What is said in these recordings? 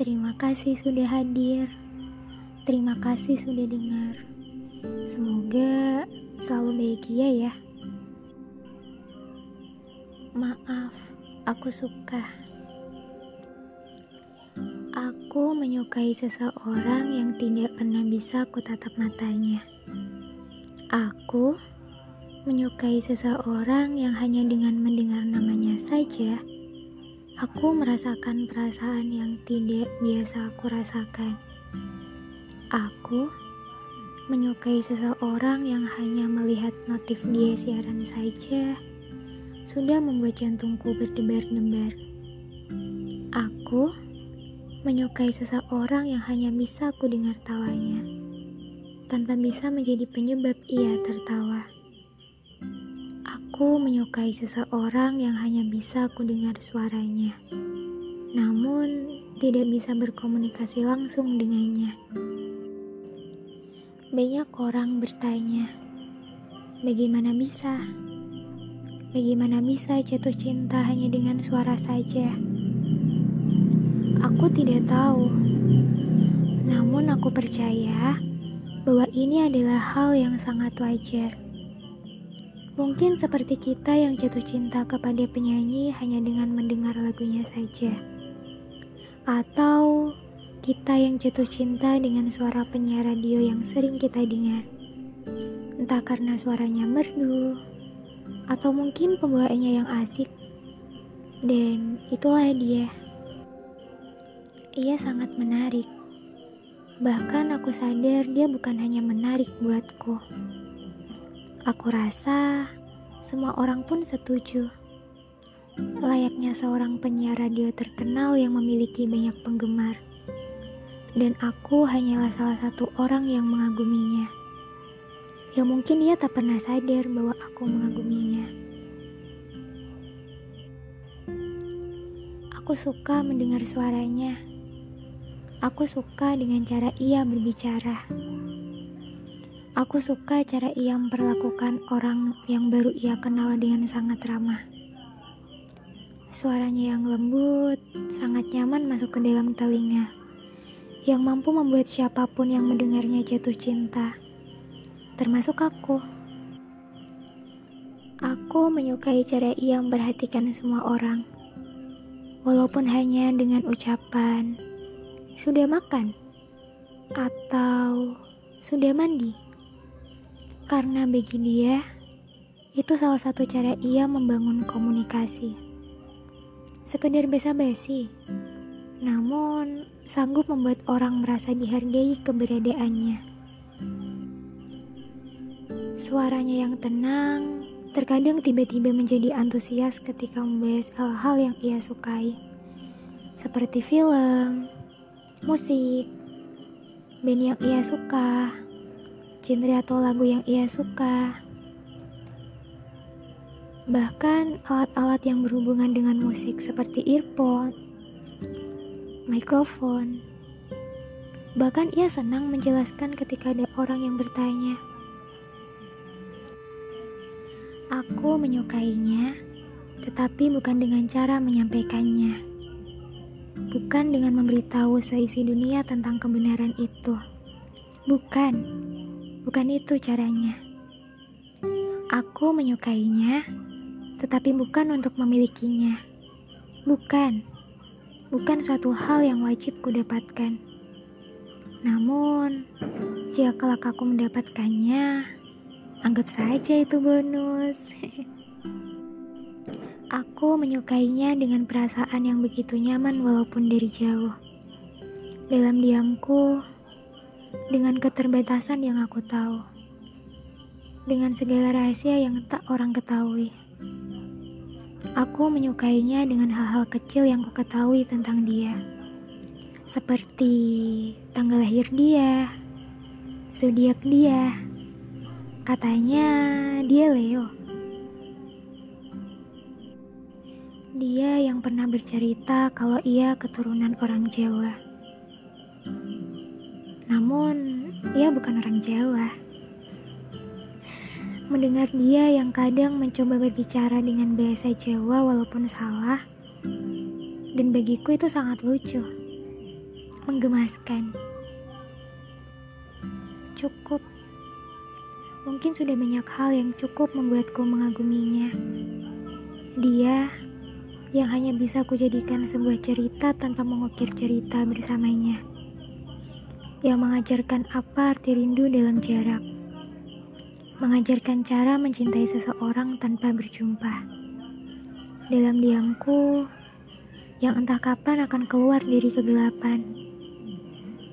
Terima kasih sudah hadir. Terima kasih sudah dengar. Semoga selalu bahagia ya. Maaf, aku suka. Aku menyukai seseorang yang tidak pernah bisa ku tatap matanya. Aku menyukai seseorang yang hanya dengan mendengar namanya saja, aku merasakan perasaan yang tidak biasa aku rasakan. Aku menyukai seseorang yang hanya melihat notif dia siaran saja, sudah membuat jantungku berdebar-debar. Aku menyukai seseorang yang hanya bisa ku dengar tawanya, tanpa bisa menjadi penyebab ia tertawa. Aku menyukai seseorang yang hanya bisa ku dengar suaranya, namun tidak bisa berkomunikasi langsung dengannya. Banyak orang bertanya, bagaimana bisa? Bagaimana bisa jatuh cinta hanya dengan suara saja? Aku tidak tahu, namun aku percaya bahwa ini adalah hal yang sangat wajar. Mungkin seperti kita yang jatuh cinta kepada penyanyi hanya dengan mendengar lagunya saja. Atau kita yang jatuh cinta dengan suara penyiar radio yang sering kita dengar. Entah karena suaranya merdu, atau mungkin pembawaannya yang asik. Dan itulah dia. Ia sangat menarik. Bahkan aku sadar dia bukan hanya menarik buatku Aku rasa semua orang pun setuju. Layaknya seorang penyiar radio terkenal yang memiliki banyak penggemar. Dan aku hanyalah salah satu orang yang mengaguminya. Ya mungkin ia tak pernah sadar bahwa aku mengaguminya. Aku suka mendengar suaranya. Aku suka dengan cara ia berbicara. Aku suka cara ia memperlakukan orang yang baru ia kenal dengan sangat ramah. Suaranya yang lembut, sangat nyaman masuk ke dalam telinga, yang mampu membuat siapa pun yang mendengarnya jatuh cinta, termasuk aku. Aku menyukai cara ia memperhatikan semua orang, walaupun hanya dengan ucapan "sudah makan" atau "sudah mandi". Karena bagi dia, itu salah satu cara ia membangun komunikasi. Sekedar basa-basi, namun sanggup membuat orang merasa dihargai keberadaannya. Suaranya yang tenang, terkadang tiba-tiba menjadi antusias ketika membahas hal-hal yang ia sukai, seperti film, musik, band yang ia suka, genre atau lagu yang ia suka. Bahkan alat-alat yang berhubungan dengan musik seperti earphone, mikrofon. Bahkan ia senang menjelaskan ketika ada orang yang bertanya. Aku menyukainya, tetapi bukan dengan cara menyampaikannya. Bukan dengan memberitahu seisi dunia tentang kebenaran itu. Bukan Bukan itu caranya. Aku menyukainya, tetapi bukan untuk memilikinya. Bukan. Bukan suatu hal yang wajib kudapatkan. Namun, jika kelak aku mendapatkannya, anggap saja itu bonus. aku menyukainya dengan perasaan yang begitu nyaman walaupun dari jauh. Dalam diamku, dengan keterbatasan yang aku tahu, dengan segala rahasia yang tak orang ketahui. Aku menyukainya dengan hal-hal kecil yang ku ketahui tentang dia, seperti tanggal lahir dia, zodiak dia. Katanya dia Leo. Dia yang pernah bercerita kalau ia keturunan orang Jawa. Namun, ia bukan orang Jawa. Mendengar dia yang kadang mencoba berbicara dengan bahasa Jawa walaupun salah, dan bagiku itu sangat lucu. menggemaskan. Cukup. Mungkin sudah banyak hal yang cukup membuatku mengaguminya. Dia yang hanya bisa kujadikan sebuah cerita tanpa mengukir cerita bersamanya. Yang mengajarkan apa arti rindu dalam jarak. Mengajarkan cara mencintai seseorang tanpa berjumpa. Dalam diamku, yang entah kapan akan keluar dari kegelapan.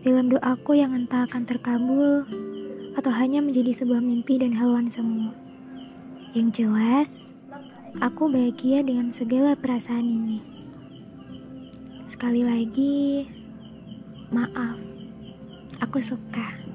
Dalam doaku yang entah akan terkabul atau hanya menjadi sebuah mimpi dan haluan semu. Yang jelas, aku bahagia dengan segala perasaan ini. Sekali lagi, maaf, aku suka.